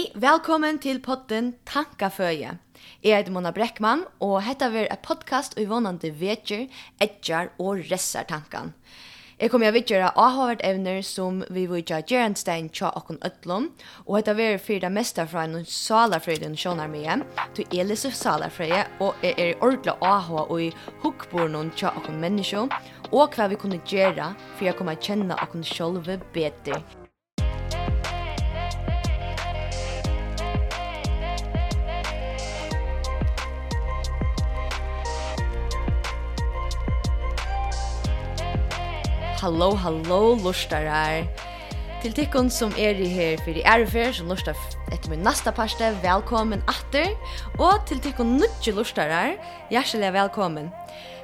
Hei, velkommen til podden Tankaføye. Jeg heter Mona Breckmann, og hetta er et podcast og vannende vetjer, etjar og resser tankan. Jeg kommer jeg vidtjøre avhåvert evner som vi vil gjøre Gjerenstein tja okken øtlom, og hetta ver fyrir det mesta fra en salarfrøyde en sjånar med, til Elise leser salarfrøyde, og jeg er ordentlig avhava og i hukkborn tja okken mennesker, og hva vi kunne gjøre for å komme kjenne okken sjølve bedre. Hallo, hallo, lustarar. Til tikkun som er i her fyrir erfer, som lustar etter min nasta parste, velkommen atter. Og til tikkun nudje lustarar, hjertelig velkommen.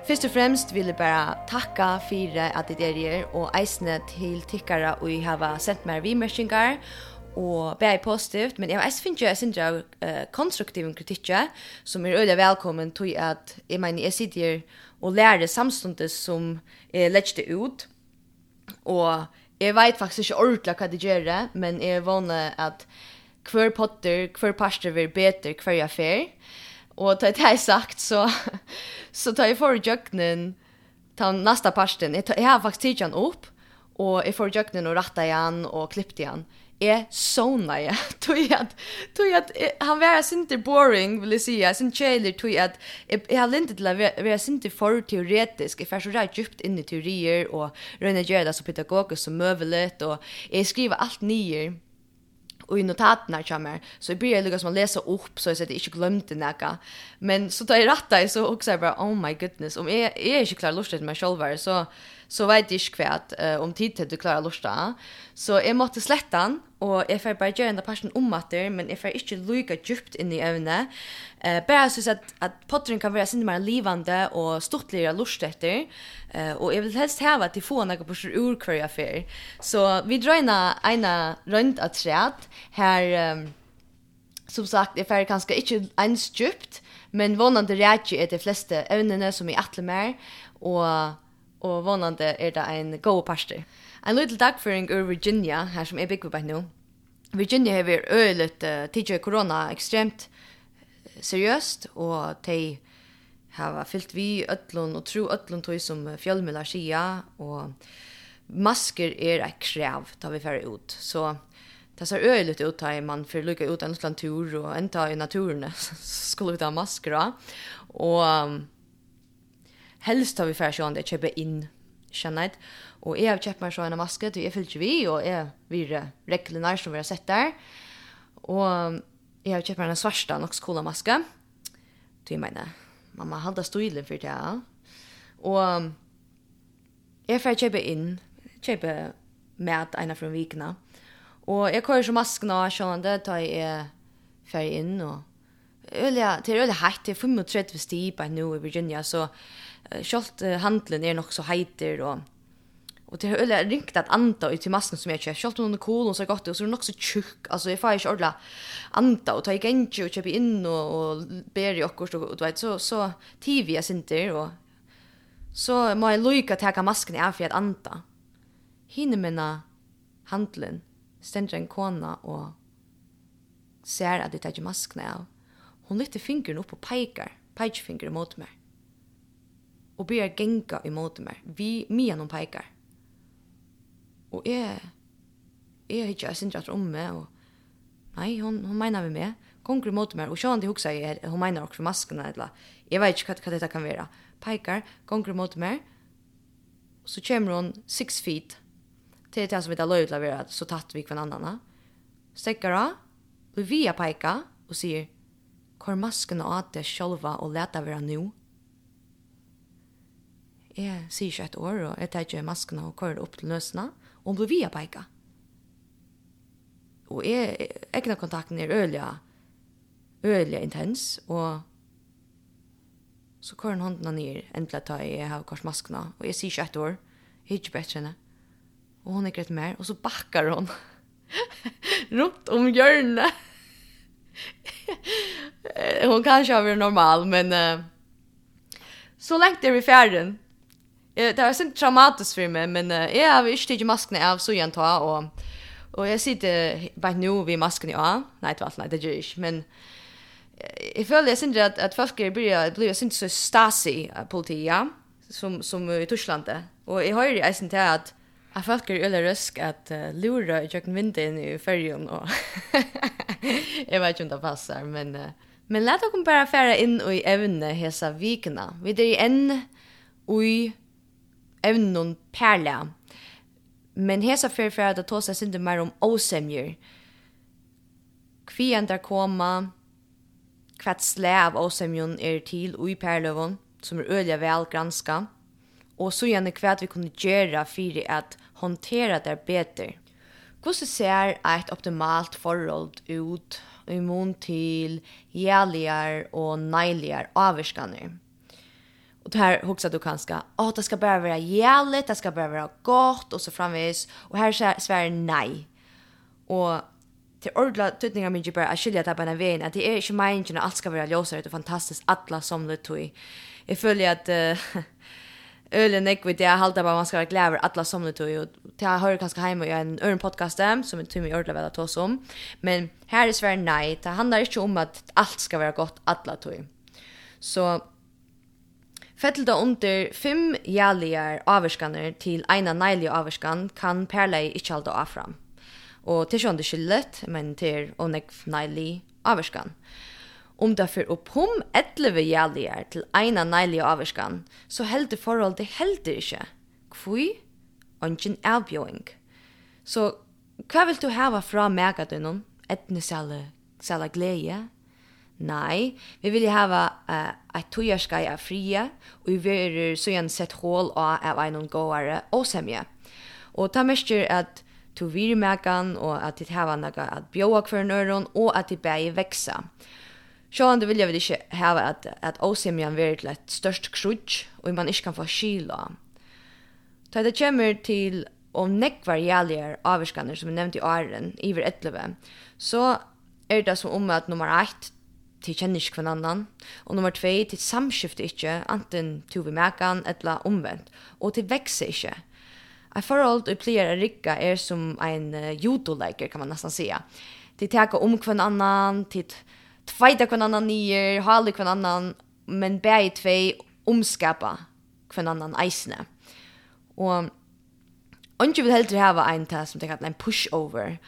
Først og fremst vil jeg bare takka fyrir at det er her, og eisne til tikkara og jeg har sendt meg vimersingar, og bæði positivt, men jeg eis finn jo synes jeg uh, konstruktiv kritikk som er øyelig velkommen til at jeg mener jeg sitter og lærer samstundes som jeg legger det ut. Og jeg vet faktisk ikke ordentlig hva det gjør, men jeg vågner at hver potter, hver parster vil bedre hver jeg fer. Og til det jeg sagt, så, så tar jeg for jøkkenen til neste parsten. Jeg, jeg har faktisk tidligere opp, og jeg får jøkkenen og rattet igjen og klippet igjen är såna ja tog att tog att han var inte boring vill säga sin trailer tog att jag har inte till att vara inte för teoretisk. Är så rätt djupt in i teorier och röna göra så pedagogiskt som möjligt och jag skriver allt nyer och i notaterna kommer så jag börjar lika som läsa upp så jag sätter inte glömde näka men så tar jag rätta så också jag bara oh my goodness. Om jag, jag är inte klar lustigt med mig själv så så vet jag inte kvärt uh, om tid till du klarer lusta. Så jag måtte slette den og jeg får bare gjøre en person om at det, men jeg får ikke lykke djupt inn i øvnet. Uh, bare synes at, at potteren kan være sinne mer livande og stortligere lust etter, uh, og jeg vil helst heve at de får noe på sin ur hver jeg. Så vi drøyner en rønt av træet, her... Um, som sagt, jeg får kanskje ikke ens djupt, men vånande rætje er de fleste evnene som i atler mer, og og vånande er det en god parster. En liten dagføring ur Virginia, her som er bygget på nå. Virginia har vært øyelig uh, tidligere korona ekstremt seriøst, og de har fyllt vi ødlån og tro ødlån tog som fjellmøller sier, og masker er et krev da vi fer ut. Så det ser øyelig ut da man får lykke ut en slik tur, og enda i naturen skulle vi ta masker av. Og helst har vi färre sjön där köpa in kännet. Och jag har köpt mig så en maske, du är fyllt vi och är vi reglerna som vi har sett där. Och jag har köpt mig en svarsta och skola maske. Du jag menar, mamma halda stolen för det. Och jag får köpa in, köpa med ena från vikna. Och jag kör så masken av sån där tar jag färg in och Ölja, det är öliga hatt, det är 35 stipa nu i Virginia, så Kjolt uh, handlen är nog så heiter och och det har öle ringt att anta ut till masken som jag kör. är cool kolen så gott och så är det nog så tjock. Alltså jag får inte ordla anta och ta i genki och köpa in och, och ber i och du vet så så TV jag synter och så må jag lycka ta masken av för att anta. Hinner mina handlen ständer en kona och ser att det tar maskna av. Hon lyfter fingern upp och pekar, pekfingern mot mig och börjar gänga emot mig. Vi mian hon pekar. jeg, jeg har ikke jag syns om meg, og nei, hun, hun mener vi med. Konkur mot mig och sjön det jeg, hun mener også for maskene, eller jeg vet ikke hva, hva dette kan være. vara. Pekar konkur meg, og Så kommer hun six feet. til det som vi har lov til å være så tatt vi kvar annanna. Stäcker av. Vi via pekar og sier, hvor maskene åt det själva och lätta vara nu jeg sier ikke et år, og jeg tar ikke maskene og kører opp til løsene, og hun blir via peika. Og jeg, egna kontakten er øyelig, øyelig intens, og så kører hun håndene ned, endelig tar jeg har kors maskene, og jeg sier ikke et år, jeg er ikke bedre henne. Og hun er greit mer, og så bakker hun rundt om hjørnet. hon kanske har varit normal, men... Uh, så länge det är vi färden det var sånn traumatisk for meg, men uh, jeg har ikke tidlig maskene av, så igjen ta, og, og jeg sitter bare nå ved maskene av, nei, det var alt, nei, det gjør jeg ikke, men jeg føler jeg synes at, at folk blir, blir jeg synes så stasi av politiet, ja, som, som i Torsland, og jeg hører jeg synes til at Jeg folk er øyne røsk at uh, lura i kjøkken vinduin i fergen, og jeg vet ikke om det passer, men, uh, men let dere bare fære inn i evne hesa vikene. Vi er i enn i evnen perla. Men hesa fer fer at tosa sindi meir om osemjur. Kví der koma, kvart slæ av osemjun er til ui perlevon som er øyla vel granska, og så gjerne kvart vi kunne gjøre fyrir at håndtere det bedre. Hvordan ser et optimalt forhold ut i mån til jævligere og neiligere avvirskaner? Och det här huxar du kanske, åh oh, det ska bara vara jävligt, det ska bara vara gott och så framvis. Och här säger Sverige nej. Och till ordla tutningar mig bara att skilja det på att det är inte meningen att allt ska vara ljusare och fantastiskt, alla som det tog. Jag följer att uh, ölen ek vid det jag halda bara man ska vara glad över alla som det tog. Och jag hör kanske hemma i en örn podcast som är tog ordla väl att ta om. Men här är Sverige nej, det handlar inte om att allt ska vara gott, alla tog. Så Fettelda under fem jaligar avvarskaner til eina neiliga avvarskan kan perlei ikkje halda afram. Og til sjående skyllet, men til onnek neili avvarskan. Om det fyrir opp om etleve jaligar til eina neiliga avvarskan, så heldur forholdet heldur ikkje. Kvui? Ongen avbjóing. Så hva vil du hava fra megadunum? Etnesale, sala glede, Nei, vi vil hava uh, eit tujarskai af fria, og vi vil søgjan sett hål av av einon gåare og semje. Og ta mestir at to virmekan og at tit hava naga at bjóa kvar nøron og at tit bægi veksa. Sjåan, det vil jeg vel hava at, at åsemjan vil til et størst krudj, og man ikke kan få kyla. Ta det kommer til om nekvar jæligar avvirskaner som vi nevnte i åren, iver etleve, så er det som om at nummer 1 till känner inte kvann annan. Och nummer två, till samskifte inte, anten till vi mäkan eller omvänt. Och till växer inte. Jag förhållt och plirar rikka är som en uh, judoläger kan man nästan säga. Till täcka om kvann annan, till tvajta kvann annan nier, halde kvann annan, men bäge två omskapa kvann annan eisne. Och Ongi vil heldur hava ein ta som det kallar en pushover.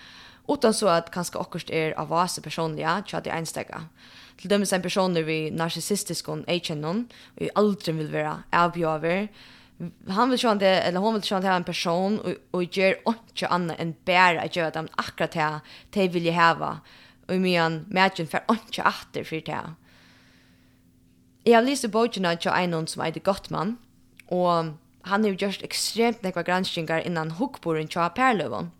Utan så at kanska okkurst er av vase personliga, tja det einstegga til dømes en personer vi narcissistisk og erkjennom, og vi aldri vil vera avbjøver, han vill sjön det eller hon vill sjön det här en person och och ger inte annat än bära att göra dem akkurat det de vill ju ha och i men matchen för inte åter för det. Jag läste boken av Joe Einon som är det gott man och han har gjort just extremt några granskningar innan hukkboren Joe Perlövon.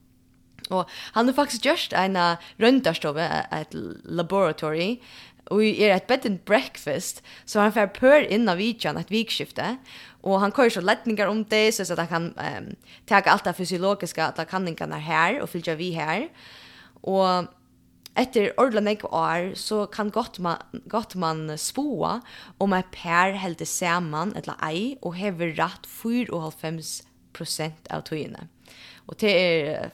Og han har faktisk just en röntarstove, et laboratory, Och i er et bed and breakfast så han får pør in av vikan ett vikskifte och han kör så lättningar om det så att han kan um, ta allt det fysiologiska at han kan här och fylla vi här. Och efter ordla nek år så kan godt man godt man spåa om ett pär helt samman eller ei och hever rätt 4,5 av togene. Og det er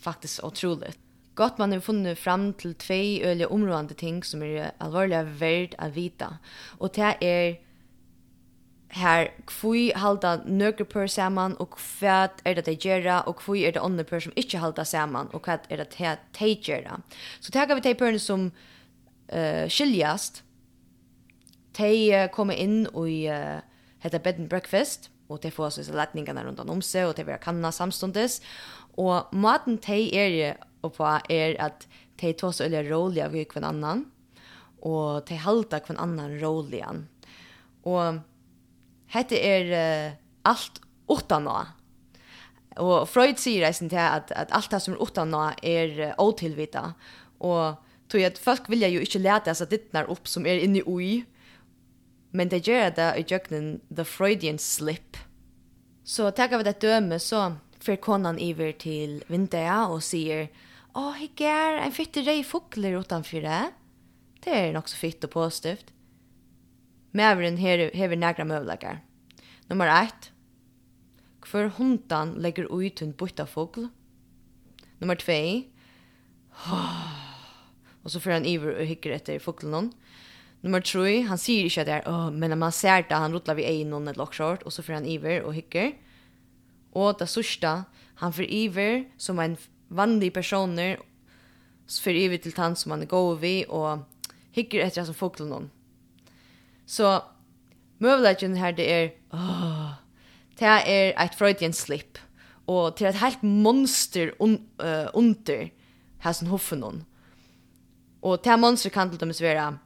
faktisk otroligt. Gott man har funnit fram till två öliga områdande ting som är allvarliga värd att vita. Och det är här kvui halda nøkur per saman og kvat er det de gera og kvui er det andre per som ikkje halda saman og kvat er det att te gera. Så tega vi te perne som uh, skiljast. De uh, kommer inn og uh, heter bed and breakfast og de får så latningarna rundt om seg og de vera kanna samstundes Og maten de er og på er at de tar så øyne rolig av hver annan, og de halter hver annan rolige. Og hette er uh, alt utan nå. Og Freud sier reisen til at, at alt det som er utan nå er uh, otilvita. Og tog at folk vil jo ikke lete seg dittnar opp som er inni ui, men det gjør det i jøkkenen the Freudian slip. Så tenker vi det døme så fer konan iver til vindea og sier «Å, higgar, en fytte rei fukler utanfyr det. Det er nok så fytt og påstift. Mæveren her hever nægra møvlegar. Nummer 1. Hvor hundan legger ut en bytta fugl. Nummer 2. Og så får han iver og hikker etter fuglen hon. Nummer 3. Han sier ikke at det er, men man ser det, han rotlar vid egnon et lockshort, og så får han iver og hikker. Og det sørste, han får iver som en vanlig personer, for iver til han som han er god ved, og hikker etter som folk til noen. Så møvelagen her, det er, åh, det er et freudian slip, og til et helt monster un, uh, under her som hoffen noen. Og det monster kan til dem være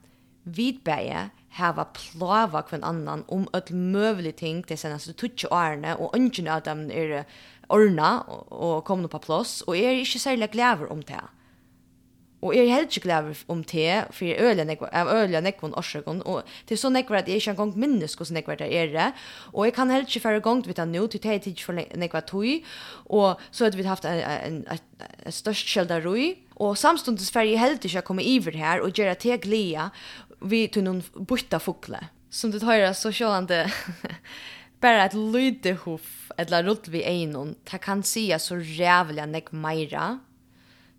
vidbæge, hava plava kvann annan om öll mövlig ting til senaste tutsi årene, og ungen av dem er orna og komna på plås, og er ikke særlig glæver om det. Og er helt ikke glæver om det, for jeg øler nekva, av øler nekva en årsøkken, og til så nekva at jeg ikke engang minnes hos nekva det er det, og jeg kan helt ikke færre gong vidt han til det er tid for nekva tui og så har vi haft en, en, en, en Og samstundes fer jeg heldig ikke komme iver her og gjøre til glia, vi till noen borta fågla. Som du tar så sjåan det bare et lyde hoff, eller rutt vi einon. Ta kan se så jävla nek meira.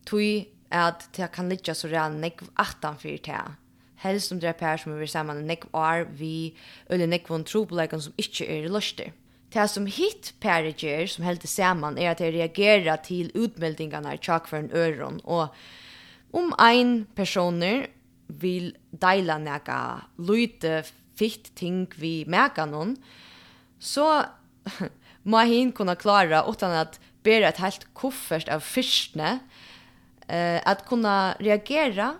Tui at ta kan litja så rævlig nek atan för ta. Helst om det er per som vi samman en nek år vi eller nek von trobelegon som inte er lustig. Det som hit periger som helt saman er at jeg reagerer til utmeldingarna i tjock för en öron och om ein personer vil deila nega lute fitt ting vi merka noen, så må hin kunna klara utan at bera et helt koffert av fyrstne, eh, at kunna reagera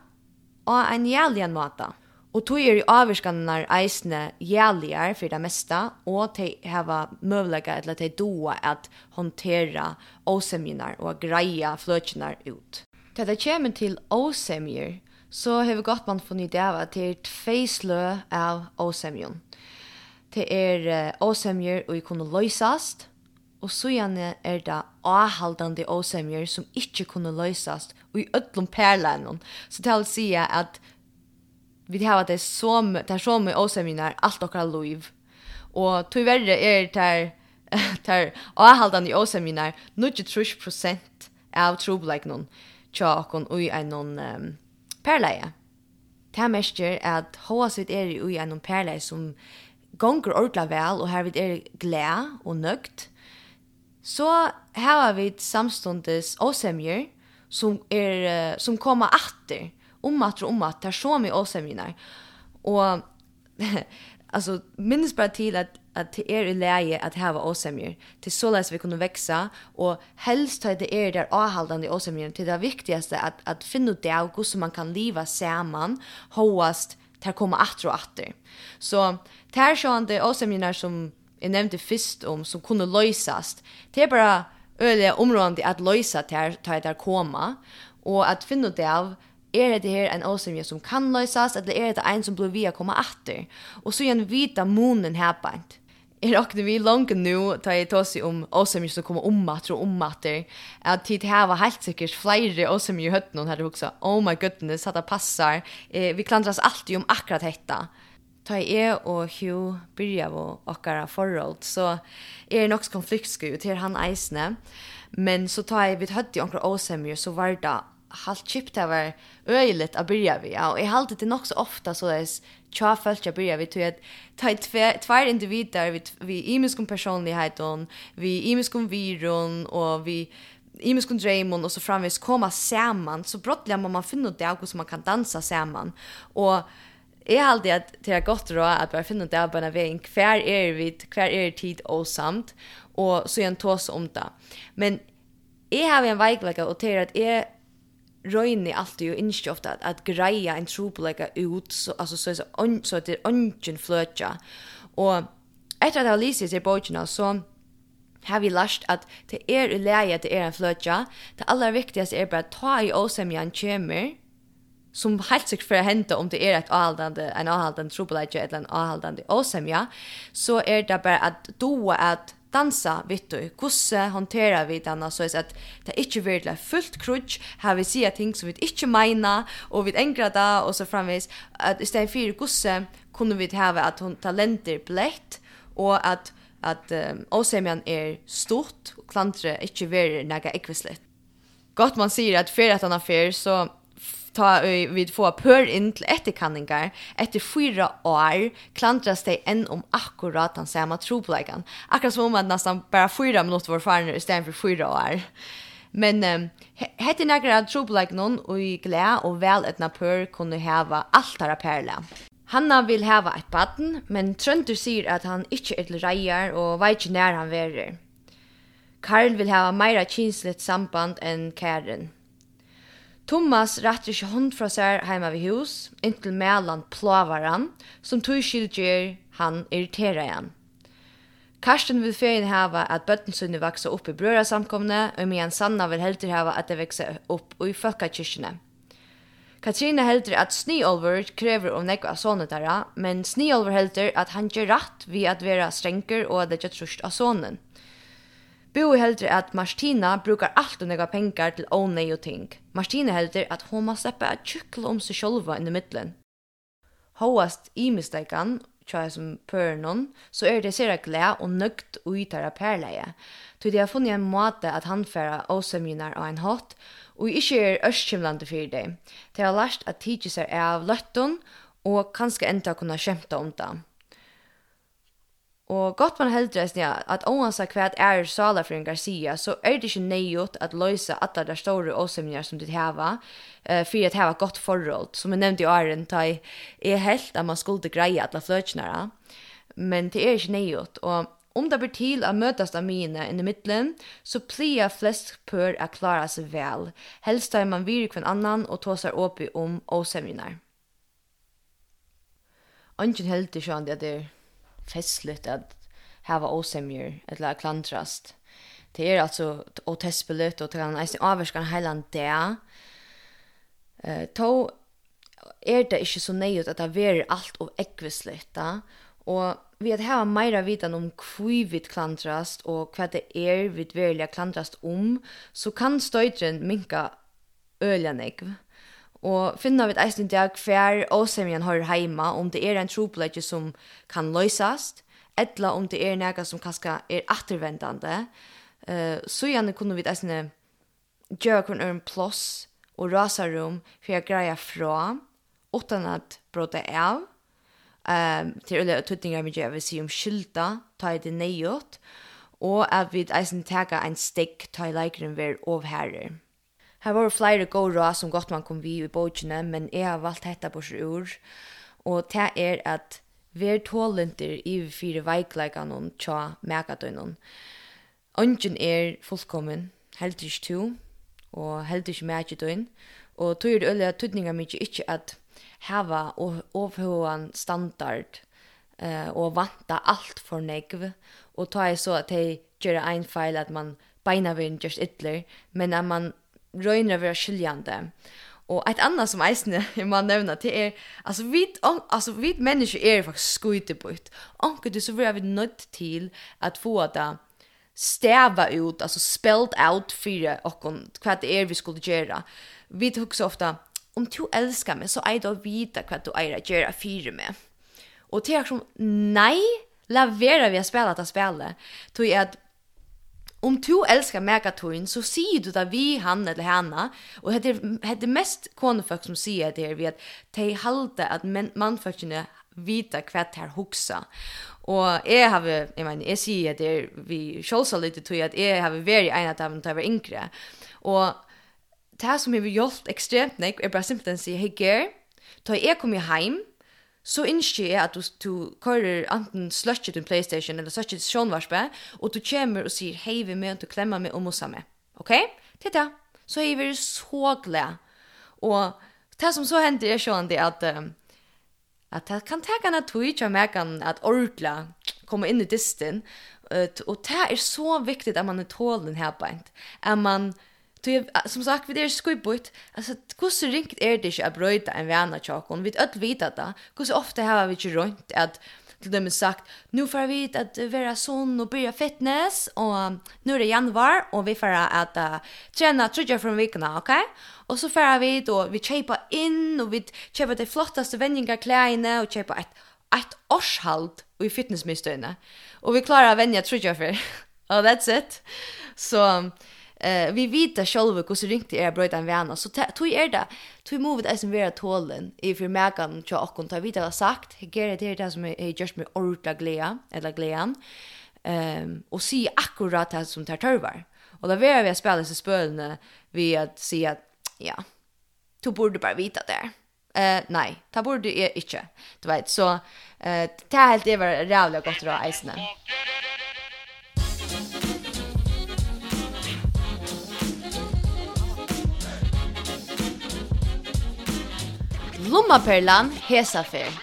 av en jælian måte. Og tog er i avvirskene eisne jælier for det meste, og de heva møvlega eller de doa at håndtera åsemjene og greia fløtjene ut. Det det kommer til åsemjer, så har vi gått man funnet det av at det er tveislø av åsemjon. Det er åsemjer og kunne løysast, og så gjerne er det avhaldande åsemjer som ikke kunne løysast, og i ødlom perlen. Så det vil si at vi har at det er som, det er så mye åsemjer alt dere liv. Og tog verre er det her, tar avhaldande åsemjer, 93% av trobleiknån tjåkken og i en noen um, perleie. Det er at hva sitt er i en perleie som gonger ordentlig vel, og her vi er gled og nøgt, så har vi samstundes åsemjer som, er, som kommer atter, at og omatter, som i åsemjene. Og altså, minnes bare til at at det er i leie at hava åsemjer. Til såleis vi kunne veksa, og helst til det er der avhaldande åsemjer, til det viktigaste at, at finne ut det av hvordan man kan liva saman, hoast, til å komme atter og atter. Så ter sjående åsemjerna som jeg nevnte fyrst om, som kunne løysast, det er bare øyelig områdende at løysa ter, ter der koma, og at finne ut det av, er det her en åsemje som kan løysast, eller er det en som blir via koma atter, og så igjen vita munen her på er akkurat vi langt nu ta i tåsi om åsemjer som kommer om att och om att det att tid här var helt säkert flera i høtten någon hade också oh my goodness at det passar. Eh, vi klandras alltid om akkurat detta ta i er og hju byrja av okkara forhold, så er det nok konfliktsku til han eisne, men så ta i vi høtti i onkra åsemjer, så var det halt chipt det var öjligt att börja vi. Ja, och jag halt det nog så ofta så där tja följt jag börja vi tog att ta i två individer vi vi personlighet och vi imiskom viron och vi imiskom dreamon och så framvis komma samman så brottliga man man finner det också man kan dansa samman. Och Jeg har alltid at det er godt råd at bare finne det av bare veien hver er vi, hver er tid og samt, og så er en tås om det. Men jeg har en veiklekke og til at jeg Røyni alltid ju innskje ofta at, at greia en trobelägga ut så altså så så, on, så att det ongen og etter at jeg har läst i boken så har vi lært at det er i leie att det er en fløtja. Det aller viktigaste er bare att ta i osämjan kjemer, som helt sikkert for å hente om det er et avhaldande, en avhaldande trobelägga eller en avhaldande åsemja, så er det bare at doa at dansa vitt du. Kusse håndtera vi danna så att det inte blir fullt krutch. har vi ser ting som vi inte menar och vi ändrar da och så framvis att istället för kusse kunde vi ha att hon talenter blätt och att at um, åsemjan er stort og klantre ikkje verir nega ekvislet. Gott man sier at fyrir at han har fyrir, så ta vi få pör in till etterkanningar efter fyra år klantras det en om akkurat den på trobleikan. Akkurat som om man nästan bara fyra minuter var faren istället för fyra år. Men um, hette nekker at trobleikan noen og i gled og vel etna pør kunne heva här perla. Hanna vil heva et baden, men Trøndur sier at han ikkje er til reier og veit ikkje nær han verer. Karl vil hava meira kinslet samband enn Karen. Thomas rættir ikkje hånd fra seg heima ved hus, inntil melan plavaran, som tog skildgjer han irriterar igjen. Karsten vil ferien hava at bøttensunni vaksa opp i brøra samkomne, og medan Sanna vil heldur hava at det vaksa opp i folkakirkene. Katrine heldur at Sniolver krever om nekva av sonen men Sniolver heldur at han gjør rett vi at vera strenker og at det gjør trusht av sonen. Boi heldur at Martina brukar allt og nega pengar til ånei og ting. Martina heldur at hon må sleppa at tjukla om seg sjolva inn i middelen. Hoast i misteikan, tja som pørnon, så er det sera glea og nøgt ui tæra perleie. Toi de har funnet en måte at han færa åsemjunar av en hatt, og ikkje er østkjimlande fyrir deg. Det har lært at tidsi seg av løttun, og kanskje enda kunna kjemta om det. Og godt man heldur eisini at oansa kvæt er sala for en Garcia, så er det ikkje neiot at løysa alla der store åsemjar som dit heva, uh, fyrir at heva godt forhold. Som jeg nevnte i åren, ta er helt at man skulle greia alla fløtjenara, men det er ikkje neiot. Og om det blir til å møtast av mine i middelen, så plia flest pør a klara seg vel. Helst tar man viri kvann annan og tåsar åpi om åsemjarna. Angen heldur sjåan at det er festligt att hava osemjer eller att klantrast. Det är alltså otespeligt och det kan nästan avverka en hela dag. Eh, då är det inte så nejut att det är allt och äggvisligt. Och vi att hava meira vitan om kvi vi klantrast og hvat det er vi verliga klantrast om, så kan støytren minka øljanegv. Og finna vi eisen dag hver åsemjen har heima, om det er en trobladje som kan løysast, etla om det er nega som kaska er attervendande, uh, så gjerne kunne vi eisen gjøre kun en plåss og rasarum for jeg greia fra, utan at bråta av, um, til ulle tuttingar vi gjør vi um om skylda, ta i det neiot, og at vi eisen tega en stikk ta i leikren ver overherrer. Her var flere gode råd som godt man kom vi i bøkene, men jeg har valgt dette på seg ord. Og det er at vær tålenter i fire veikleikene tja mekadøyene. Ønsken er fullkommen, helt ikke to, og helt ikke megadøgn. Og tog er det øye tydninger mye ikke at heva og overhåan standard eh, og vanta alt for negv. Og ta er så at de gjør en feil at man beina vil gjørs ytler, men at man røyner vera skiljande. Og ett annet som eisne jeg man nevne til är er, alltså vi alltså vi mennesker er faktisk skojte på ut. Anke du så vill jag nødt til at få det stäva ut alltså spelled out för och vad det är vi skulle göra. Vi hugger ofta om du älskar mig så är det att vita vad du är att göra för mig. Och det är som nej, lavera vi har spela det spelet. Tog jag att om du älskar megatoin, så sier du det vi han eller henne och det er, det mest konefolk som säger det är vi att de halte att mannfolkene vita kvart här hoksa. Og jeg har, jeg mener, jeg sier det jeg, vi kjølsa litt til at jeg har vært en av dem til jeg var yngre. Og det som har hjulpet ekstremt nek, er bare simpelthen sier, hei Ger, da jeg kom hjem, så innskjer jeg at du, du kører enten sløtje din Playstation eller sløtje til sjånvarspe, og du kommer og sier hei vi med, du klemmer meg og mossa meg. Ok? Titta. Så er vi så glad. Og det som så hender er sånn det at um, at det kan ta en tog ikke mer kan at ordla komme inn i distin, uh, og det er så viktig at man er tålen her beint. At man Du som sagt, vi det er skubbut. Alltså, hur så ringt är det ikke att brøyde en vana tjokken? Vi vet vita det. Hur så ofta har vi ju runt att till dem sagt, nu får vi att vara sån och börja fitness, och nu är det januari och vi får att uh, träna trene från fra okej? Okay? Och så får vi, då vi köpa in och vi kjøper de flottaste vänningar kläderna och köpa ett ett årshalt i fitnessmistøyene. Och vi klarar å vende trudja for. og that's it. Så... So, Eh uh, vi vita själva hur så ringt är bröt en vän så tog är det. Tog move det som vara tålen i för märkan jag och konta vita har sagt. Ger det det som är just med orta glea eller glean. Ehm och se akkurat det som tar törvar. Och då vill vi spela så spölne vi att se att ja. Du borde bara vita det. Eh nej, ta borde är inte. Du vet så eh det det helt det var rävligt gott då isne. Blommaperlan hesafer.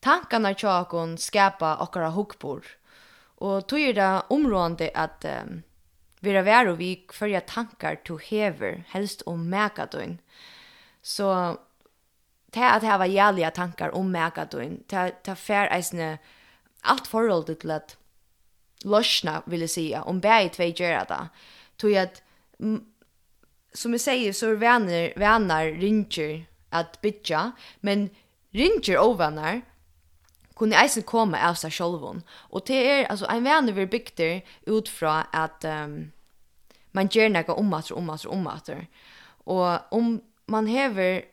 Tankarna tjakon skapa okkara hukbor. Og tog er det områdende at um, vi er vær og vi følger tankar to hever, helst om megadøyn. Så det at hava jævliga tankar om megadøyn, det er fær eisne alt forholdet til at løsna, vil jeg sige, om bæg tvei gjør det. Tog at, som jeg sier, så er venner, venner ringer at bytja, men ringer ovanar kunne eisen komme av seg sjolvun. Og det er, altså, en vane vi bygter ut fra at um, man gjør noe omater, omater, omater. Og om man hever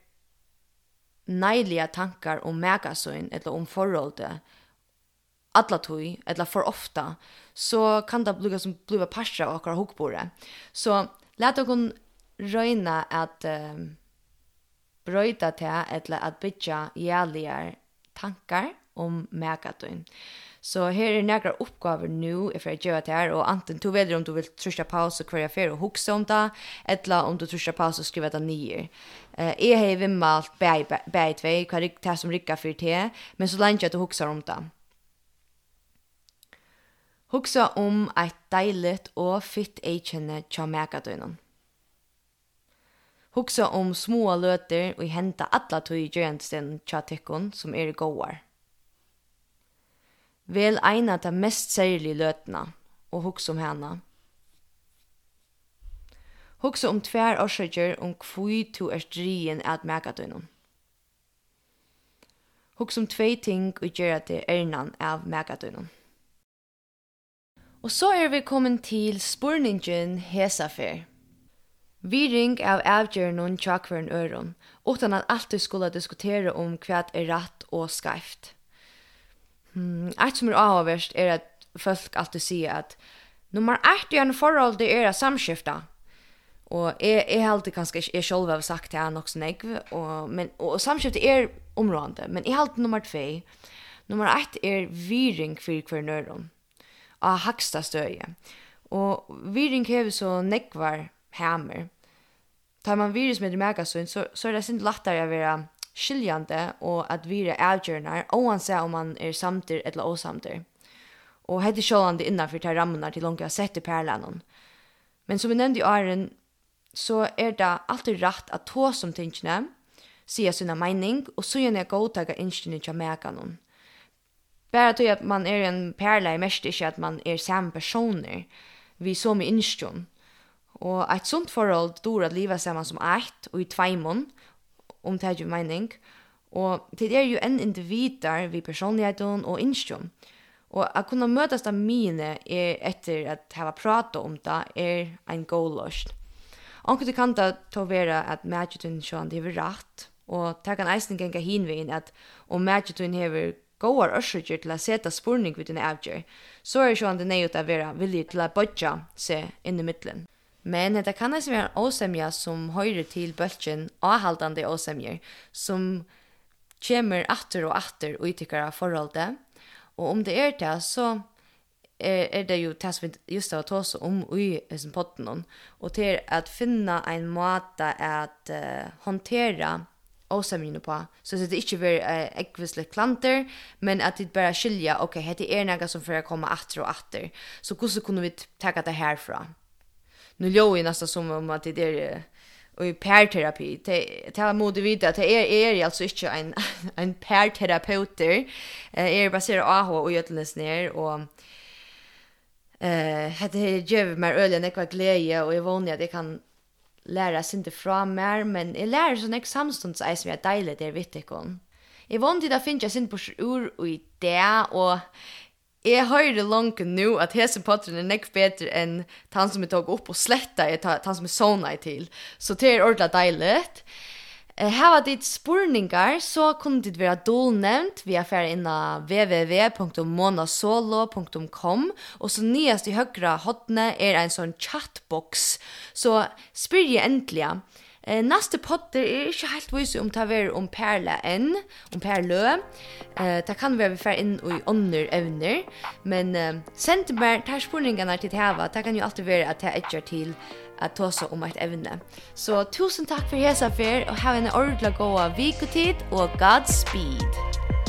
neilige tankar om megasøyn, eller om forholdet, alla tui, eller for ofta, så kan det bli som bliva parser av akkurat hokbordet. Så let dere røyna at um, brøyta til eller at bytja jævlige tankar om mækatun. Så her er nekra oppgaver nu if jeg gjør det her, og anten to väljer om du vil trusja paus och kvarja för og hukse om det eller om du trusja paus og skriva det nye. Uh, jeg har vimmalt bæg tvei, hva er det som rycka för te men så länge at du hukse om det. Hukse om eit dejligt og fitt eikjenne tja märka. Hugsa om små løter og henta alla tøy gjentsten tjatikkon som er gåar. Vel eina ta mest særlig løtna og hugsa om henne. Hugsa om tvær årsøkjer om kvui to er drien at meka. Hugsa om tvei ting og gjerra til ernan av meka. Og så er vi kommet til spurningen Hesafer. Viring av avgjørnum tja tjakveren øron, utan at alltid skulle diskutere om hva er rett og skreift. Mm, eit som er avhverst er at folk alltid sier at nummer ett i en forhold det er samskifta. Og jeg, jeg alltid kanskje ikke, jeg selv har sagt det er nok sånn jeg, og, men, og, og samskifta er områdende, men jeg heldig nummer 2 Nummer 1 er viring for hvern øron, av haksta støye. Og viring hever så nekvar hemmer. Tar man virus med i megasyn så, så er det sin lättare att vara skiljande og at vire avgjørnar, ser om man er samter eller osamter. Og hette sjålande innanfor til rammene til langt jeg har sett i perlanen. Men som vi nevnte i åren, så er det alltid rett at ta som tingene, sier sina mening, og så gjerne godtaga innskjene til meganen. Bara till att man är en perla i mest inte att man är samma personer. Vi som i instjon. Og et sunt forhold dår at livet sammen som eit og i tveimon, om det er jo mening. Og det er jo en individer vi personligheten og innskjøn. Og at kunne møtes av mine er etter at jeg har pratet om det er en god løsning. Anker du kan da ta vera at Magitun sjåan det er rett, og det kan eisen genga hinvein at om Magitun hever goar ørsøkjer til a seta spurning vid din avgjør, så er sjåan det nøyut a vera villig til a bodja seg inn i middelen. Men det kan alltså vara en osämja som høyre till bølgen avhaldende osämjer som kommer åter och åter och av förhållande. Och om det är det så är, det ju det som vi just har tås om i sin potten. Och til är att finna en måte att uh, hantera åsemjene på. Så det är inte uh, ekvislig klanter, men att det bara skilja, ok, det är noe som får komme åter och åter. Så hur kunne vi ta det härifrån? nu låg ju nästan som om att det är och i parterapi det det har mode vita att det är är alltså inte en en parterapeuter är baserat på och götles ner och eh hade ger mer öl än ekva glädje och jag vonar att jag kan lära sig inte från mer men jag lär så nästa samstunds är som jag dejligt det vet jag kon. Jag vonar att det finns jag sin på ur och i det och Jeg hører langt nå at hese potteren er nekk bedre enn han som jeg tok opp og sletta er han som jeg sovna i til. Så det er ordentlig deilig. Her var ditt spurningar, så kunne ditt være dolnevnt via fer inn av www.monasolo.com og så nyast i høyre hotne er en sånn chatbox. Så spyr jeg endelig, Eh, nästa potter är inte helt vis om ta ver om perla en om perlö. Eh, ta kan vi ungefär in i under evner, men eh, sent mer tar spurningarna till Tava. Ta kan ju alltid vara att ta edge till att ta så om ett evne. Så tusen tack för hesa för och ha en ordla goa veckotid och Godspeed.